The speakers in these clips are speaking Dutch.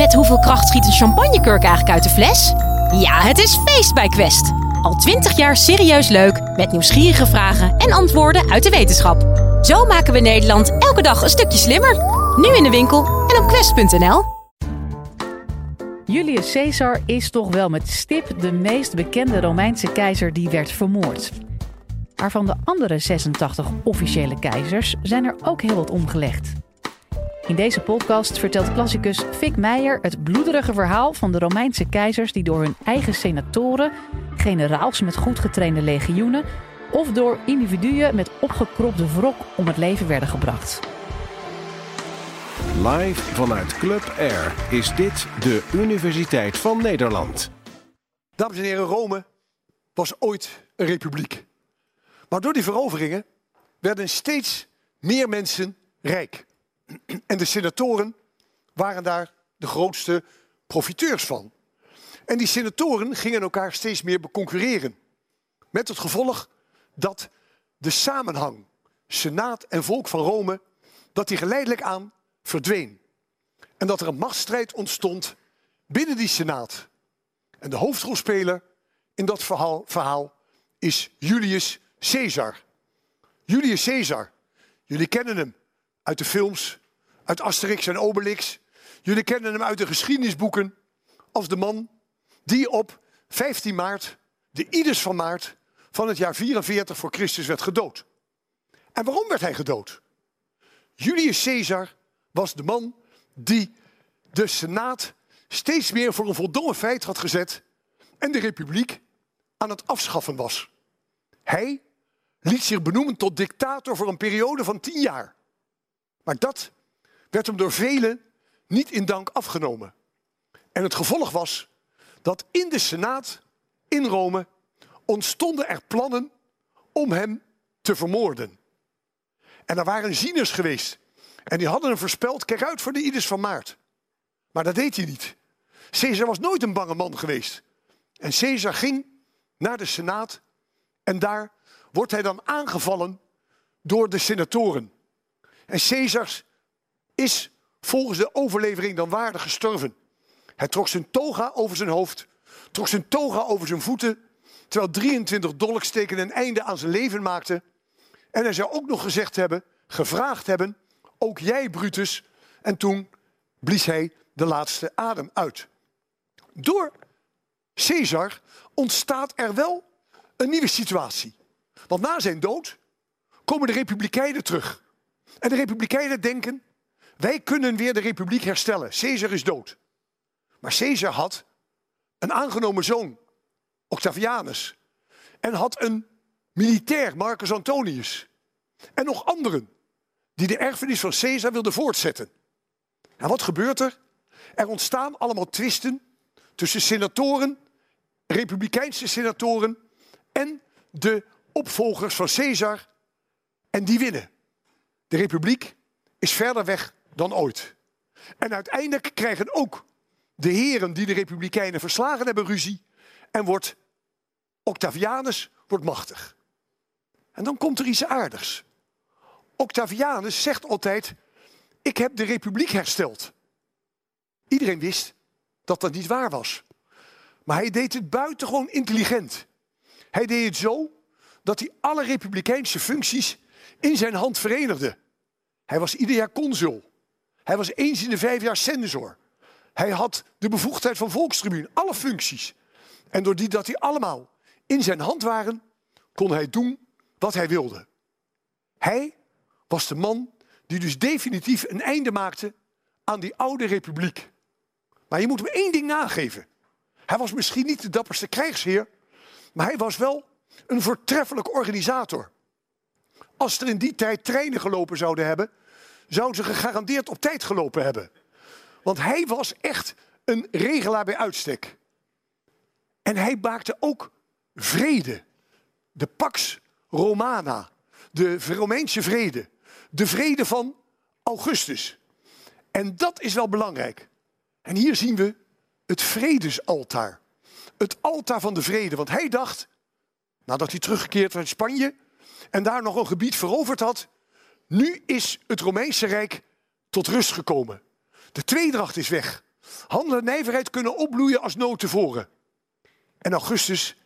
Met hoeveel kracht schiet een champagnekurk eigenlijk uit de fles? Ja, het is feest bij Quest. Al twintig jaar serieus leuk, met nieuwsgierige vragen en antwoorden uit de wetenschap. Zo maken we Nederland elke dag een stukje slimmer. Nu in de winkel en op quest.nl. Julius Caesar is toch wel met stip de meest bekende Romeinse keizer die werd vermoord. Maar van de andere 86 officiële keizers zijn er ook heel wat omgelegd. In deze podcast vertelt klassicus Fik Meijer het bloederige verhaal van de Romeinse keizers die door hun eigen senatoren, generaals met goed getrainde legioenen of door individuen met opgekropte wrok om het leven werden gebracht. Live vanuit Club Air is dit de Universiteit van Nederland. Dames en heren, Rome was ooit een republiek. Maar door die veroveringen werden steeds meer mensen rijk. En de senatoren waren daar de grootste profiteurs van. En die senatoren gingen elkaar steeds meer beconcurreren. Met het gevolg dat de samenhang, senaat en volk van Rome, dat die geleidelijk aan verdween. En dat er een machtsstrijd ontstond binnen die senaat. En de hoofdrolspeler in dat verhaal, verhaal is Julius Caesar. Julius Caesar, jullie kennen hem uit de films, uit Asterix en Obelix. Jullie kennen hem uit de geschiedenisboeken als de man die op 15 maart, de Ides van maart, van het jaar 44 voor Christus werd gedood. En waarom werd hij gedood? Julius Caesar was de man die de Senaat steeds meer voor een voldongen feit had gezet en de Republiek aan het afschaffen was. Hij liet zich benoemen tot dictator voor een periode van tien jaar. Maar dat werd hem door velen niet in dank afgenomen. En het gevolg was dat in de Senaat in Rome ontstonden er plannen om hem te vermoorden. En er waren zieners geweest. En die hadden hem voorspeld, kijk uit voor de Ides van Maart. Maar dat deed hij niet. Caesar was nooit een bange man geweest. En Caesar ging naar de Senaat en daar wordt hij dan aangevallen door de senatoren. En Caesar is volgens de overlevering dan waardig gestorven. Hij trok zijn toga over zijn hoofd, trok zijn toga over zijn voeten, terwijl 23 dolksteken een einde aan zijn leven maakten. En hij zou ook nog gezegd hebben, gevraagd hebben, ook jij Brutus. En toen blies hij de laatste adem uit. Door Caesar ontstaat er wel een nieuwe situatie. Want na zijn dood komen de republikeinen terug. En de republikeinen denken, wij kunnen weer de republiek herstellen. Caesar is dood. Maar Caesar had een aangenomen zoon, Octavianus. En had een militair, Marcus Antonius. En nog anderen die de erfenis van Caesar wilden voortzetten. En wat gebeurt er? Er ontstaan allemaal twisten tussen senatoren, republikeinse senatoren en de opvolgers van Caesar. En die winnen. De republiek is verder weg dan ooit. En uiteindelijk krijgen ook de heren die de Republikeinen verslagen hebben ruzie. En wordt Octavianus wordt machtig. En dan komt er iets aardigs. Octavianus zegt altijd: Ik heb de republiek hersteld. Iedereen wist dat dat niet waar was. Maar hij deed het buitengewoon intelligent. Hij deed het zo dat hij alle republikeinse functies in zijn hand verenigde. Hij was ieder jaar consul. Hij was eens in de vijf jaar censor. Hij had de bevoegdheid van volkstribuun, alle functies. En doordat dat die allemaal in zijn hand waren, kon hij doen wat hij wilde. Hij was de man die dus definitief een einde maakte aan die oude republiek. Maar je moet hem één ding nageven. Hij was misschien niet de dapperste krijgsheer, maar hij was wel een voortreffelijk organisator. Als er in die tijd treinen gelopen zouden hebben, zouden ze gegarandeerd op tijd gelopen hebben. Want hij was echt een regelaar bij uitstek. En hij maakte ook vrede. De Pax Romana, de Romeinse vrede. De vrede van Augustus. En dat is wel belangrijk. En hier zien we het vredesaltaar. Het altaar van de vrede. Want hij dacht, nadat hij teruggekeerd was in Spanje en daar nog een gebied veroverd had, nu is het Romeinse Rijk tot rust gekomen. De tweedracht is weg. handel en nijverheid kunnen opbloeien als nooit tevoren. En Augustus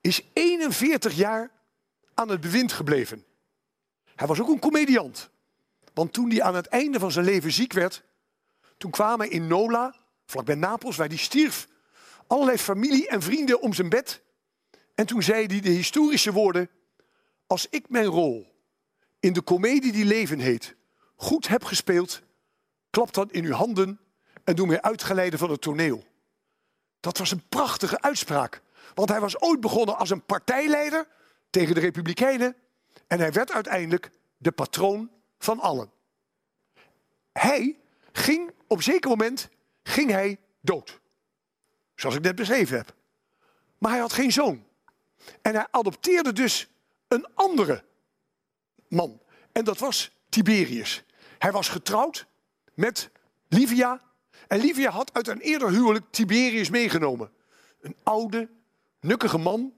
is 41 jaar aan het bewind gebleven. Hij was ook een comediant. Want toen hij aan het einde van zijn leven ziek werd, toen kwamen in Nola, vlakbij Napels, waar hij stierf, allerlei familie en vrienden om zijn bed. En toen zei hij de historische woorden: Als ik mijn rol in de komedie die leven heet goed heb gespeeld, klap dan in uw handen en doe mij uitgeleide van het toneel. Dat was een prachtige uitspraak. Want hij was ooit begonnen als een partijleider tegen de Republikeinen. En hij werd uiteindelijk de patroon van allen. Hij ging op zeker moment ging hij dood. Zoals ik net beschreven heb. Maar hij had geen zoon. En hij adopteerde dus een andere man. En dat was Tiberius. Hij was getrouwd met Livia. En Livia had uit een eerder huwelijk Tiberius meegenomen. Een oude, nukkige man.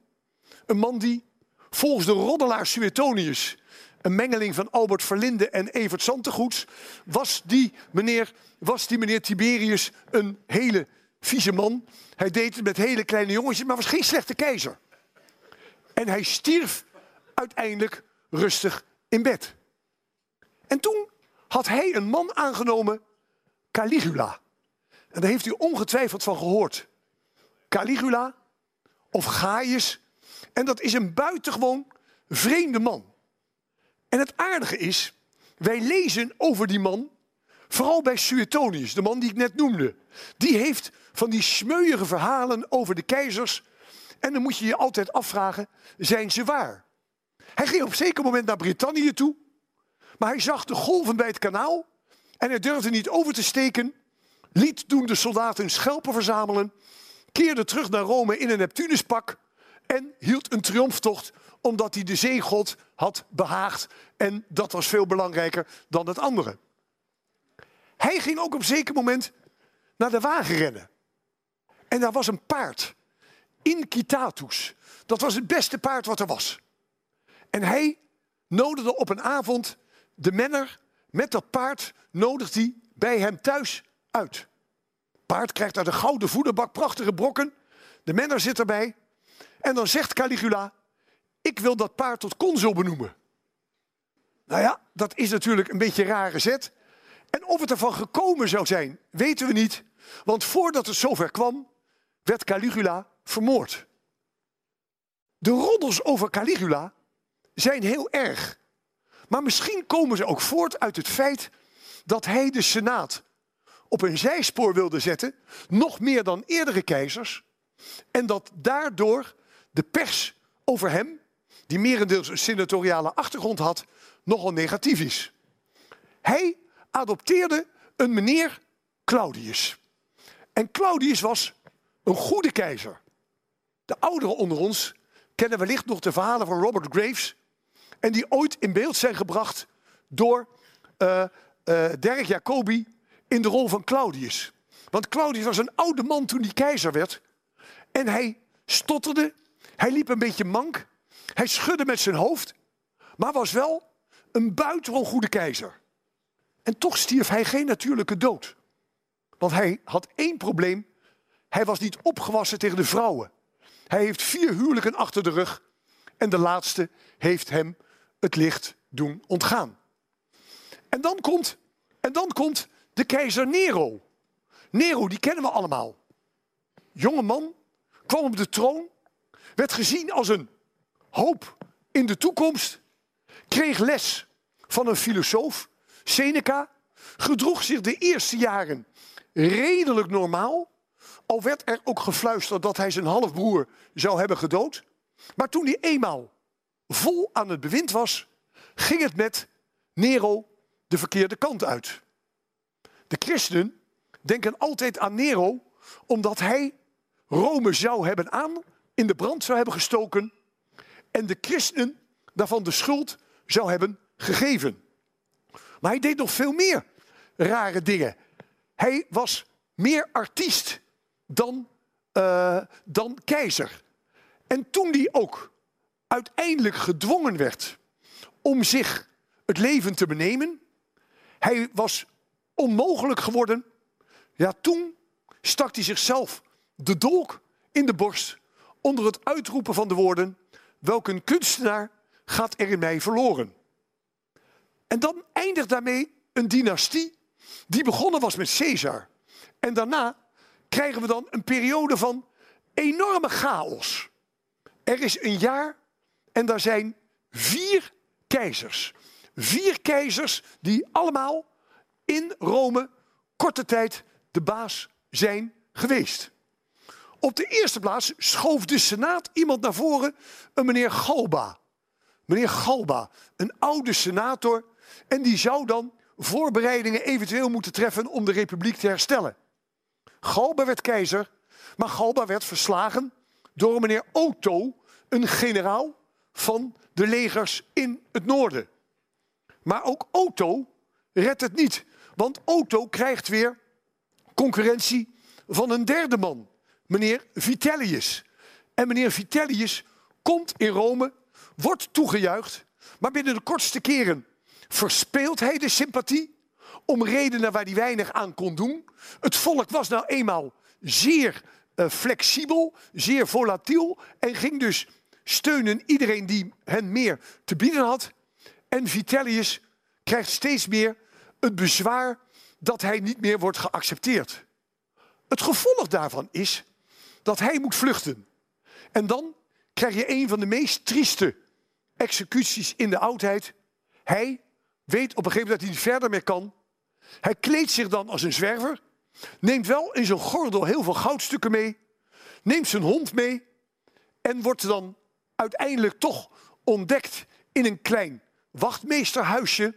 Een man die volgens de roddelaar Suetonius, een mengeling van Albert Verlinde en Evert Santegoeds, was die meneer, was die meneer Tiberius een hele vieze man. Hij deed het met hele kleine jongetjes, maar was geen slechte keizer. En hij stierf uiteindelijk rustig in bed. En toen had hij een man aangenomen, Caligula. En daar heeft u ongetwijfeld van gehoord. Caligula of Gaius. En dat is een buitengewoon vreemde man. En het aardige is, wij lezen over die man, vooral bij Suetonius, de man die ik net noemde. Die heeft van die smeuïge verhalen over de keizers. En dan moet je je altijd afvragen, zijn ze waar? Hij ging op een zeker moment naar Brittannië toe. Maar hij zag de golven bij het kanaal en hij durfde niet over te steken. Liet toen de soldaten schelpen verzamelen. Keerde terug naar Rome in een Neptunuspak. En hield een triomftocht omdat hij de zeegod had behaagd. En dat was veel belangrijker dan het andere. Hij ging ook op een zeker moment naar de wagen rennen. En daar was een paard. Incitatus. Dat was het beste paard wat er was. En hij nodigde op een avond de menner met dat paard nodigt hij bij hem thuis uit. Paard krijgt uit een gouden voederbak prachtige brokken. De menner zit erbij. En dan zegt Caligula, ik wil dat paard tot consul benoemen. Nou ja, dat is natuurlijk een beetje een rare zet. En of het ervan gekomen zou zijn, weten we niet. Want voordat het zover kwam, werd Caligula vermoord. De roddels over Caligula zijn heel erg. Maar misschien komen ze ook voort uit het feit dat hij de Senaat op een zijspoor wilde zetten, nog meer dan eerdere keizers. En dat daardoor de pers over hem, die merendeels een senatoriale achtergrond had, nogal negatief is. Hij adopteerde een meneer Claudius. En Claudius was een goede keizer. De ouderen onder ons kennen wellicht nog de verhalen van Robert Graves, en die ooit in beeld zijn gebracht door uh, uh, Derek Jacobi in de rol van Claudius. Want Claudius was een oude man toen hij keizer werd. En hij stotterde, hij liep een beetje mank, hij schudde met zijn hoofd, maar was wel een buitengewoon goede keizer. En toch stierf hij geen natuurlijke dood. Want hij had één probleem. Hij was niet opgewassen tegen de vrouwen. Hij heeft vier huwelijken achter de rug. En de laatste heeft hem het licht doen ontgaan. En dan komt, en dan komt de keizer Nero. Nero, die kennen we allemaal. Jonge man, kwam op de troon, werd gezien als een hoop in de toekomst, kreeg les van een filosoof, Seneca, gedroeg zich de eerste jaren redelijk normaal, al werd er ook gefluisterd dat hij zijn halfbroer zou hebben gedood. Maar toen hij eenmaal vol aan het bewind was, ging het met Nero de verkeerde kant uit. De christenen denken altijd aan Nero omdat hij Rome zou hebben aan, in de brand zou hebben gestoken en de christenen daarvan de schuld zou hebben gegeven. Maar hij deed nog veel meer rare dingen. Hij was meer artiest dan, uh, dan keizer. En toen hij ook uiteindelijk gedwongen werd om zich het leven te benemen. Hij was onmogelijk geworden. Ja, toen stak hij zichzelf de dolk in de borst onder het uitroepen van de woorden: Welk een kunstenaar gaat er in mij verloren? En dan eindigt daarmee een dynastie die begonnen was met Caesar. En daarna krijgen we dan een periode van enorme chaos. Er is een jaar en daar zijn vier keizers. Vier keizers die allemaal in Rome korte tijd de baas zijn geweest. Op de eerste plaats schoof de Senaat iemand naar voren, een meneer Galba. Meneer Galba, een oude senator, en die zou dan voorbereidingen eventueel moeten treffen om de republiek te herstellen. Galba werd keizer, maar Galba werd verslagen door meneer Otto, een generaal van de legers in het noorden. Maar ook Otto redt het niet, want Otto krijgt weer concurrentie van een derde man, meneer Vitellius. En meneer Vitellius komt in Rome, wordt toegejuicht, maar binnen de kortste keren verspeelt hij de sympathie om redenen waar hij weinig aan kon doen. Het volk was nou eenmaal zeer uh, flexibel, zeer volatiel en ging dus steunen iedereen die hen meer te bieden had. En Vitellius krijgt steeds meer het bezwaar dat hij niet meer wordt geaccepteerd. Het gevolg daarvan is dat hij moet vluchten. En dan krijg je een van de meest trieste executies in de oudheid. Hij weet op een gegeven moment dat hij niet verder meer kan. Hij kleedt zich dan als een zwerver, neemt wel in zijn gordel heel veel goudstukken mee, neemt zijn hond mee en wordt dan uiteindelijk toch ontdekt in een klein wachtmeesterhuisje.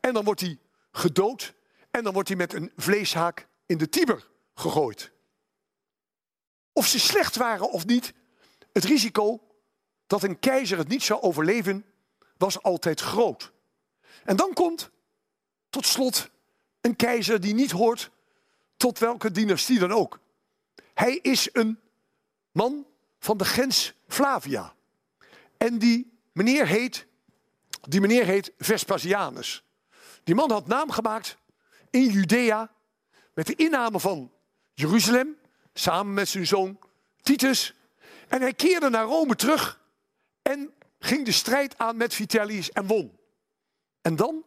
En dan wordt hij gedood en dan wordt hij met een vleeshaak in de Tiber gegooid. Of ze slecht waren of niet, het risico dat een keizer het niet zou overleven was altijd groot. En dan komt tot slot een keizer die niet hoort tot welke dynastie dan ook. Hij is een man van de gens Flavia. En die meneer heet, die meneer heet Vespasianus. Die man had naam gemaakt in Judea met de inname van Jeruzalem, samen met zijn zoon Titus. En hij keerde naar Rome terug en ging de strijd aan met Vitellius en won. En dan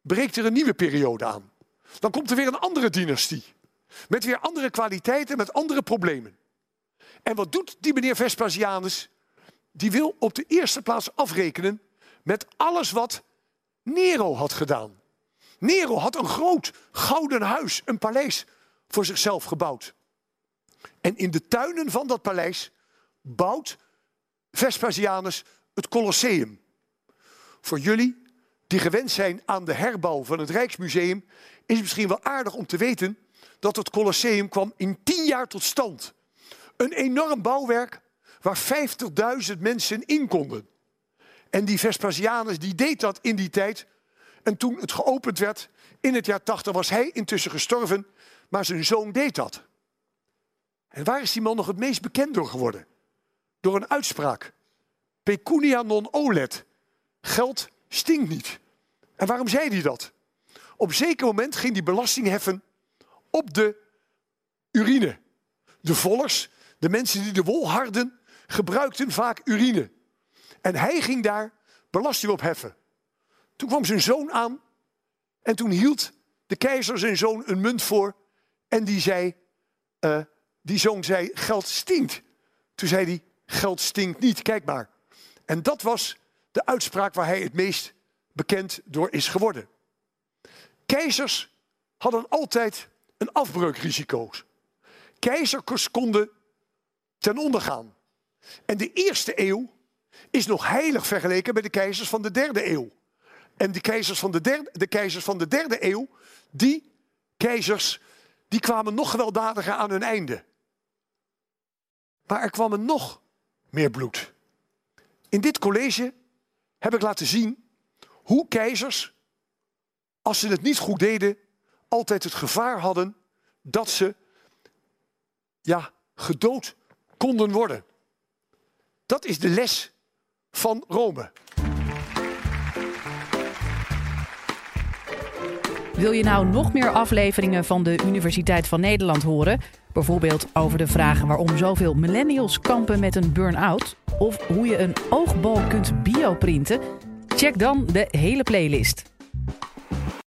breekt er een nieuwe periode aan. Dan komt er weer een andere dynastie. Met weer andere kwaliteiten, met andere problemen. En wat doet die meneer Vespasianus? Die wil op de eerste plaats afrekenen met alles wat Nero had gedaan. Nero had een groot gouden huis, een paleis voor zichzelf gebouwd. En in de tuinen van dat paleis bouwt Vespasianus het Colosseum. Voor jullie die gewend zijn aan de herbouw van het Rijksmuseum, is het misschien wel aardig om te weten dat het Colosseum kwam in tien jaar tot stand. Een enorm bouwwerk waar 50.000 mensen in konden. En die Vespasianus die deed dat in die tijd. En toen het geopend werd, in het jaar 80 was hij intussen gestorven, maar zijn zoon deed dat. En waar is die man nog het meest bekend door geworden? Door een uitspraak. Pecunia non olet. Geld stinkt niet. En waarom zei hij dat? Op zeker moment ging hij belasting heffen op de urine. De vollers, de mensen die de wol harden, gebruikten vaak urine. En hij ging daar belasting op heffen. Toen kwam zijn zoon aan en toen hield de keizer zijn zoon een munt voor en die zei, uh, die zoon zei, geld stinkt. Toen zei hij, geld stinkt niet, kijk maar. En dat was de uitspraak waar hij het meest bekend door is geworden. Keizers hadden altijd een afbreukrisico. Keizers konden ten onder gaan. En de eerste eeuw is nog heilig vergeleken met de keizers van de derde eeuw. En de keizers van de derde, de keizers van de derde eeuw, die keizers, die kwamen nog gewelddadiger aan hun einde. Maar er kwam er nog meer bloed. In dit college heb ik laten zien hoe keizers, als ze het niet goed deden, altijd het gevaar hadden dat ze ja, gedood konden worden. Dat is de les van Rome. Wil je nou nog meer afleveringen van de Universiteit van Nederland horen? Bijvoorbeeld over de vragen waarom zoveel millennials kampen met een burn-out. Of hoe je een oogbal kunt bioprinten. Check dan de hele playlist.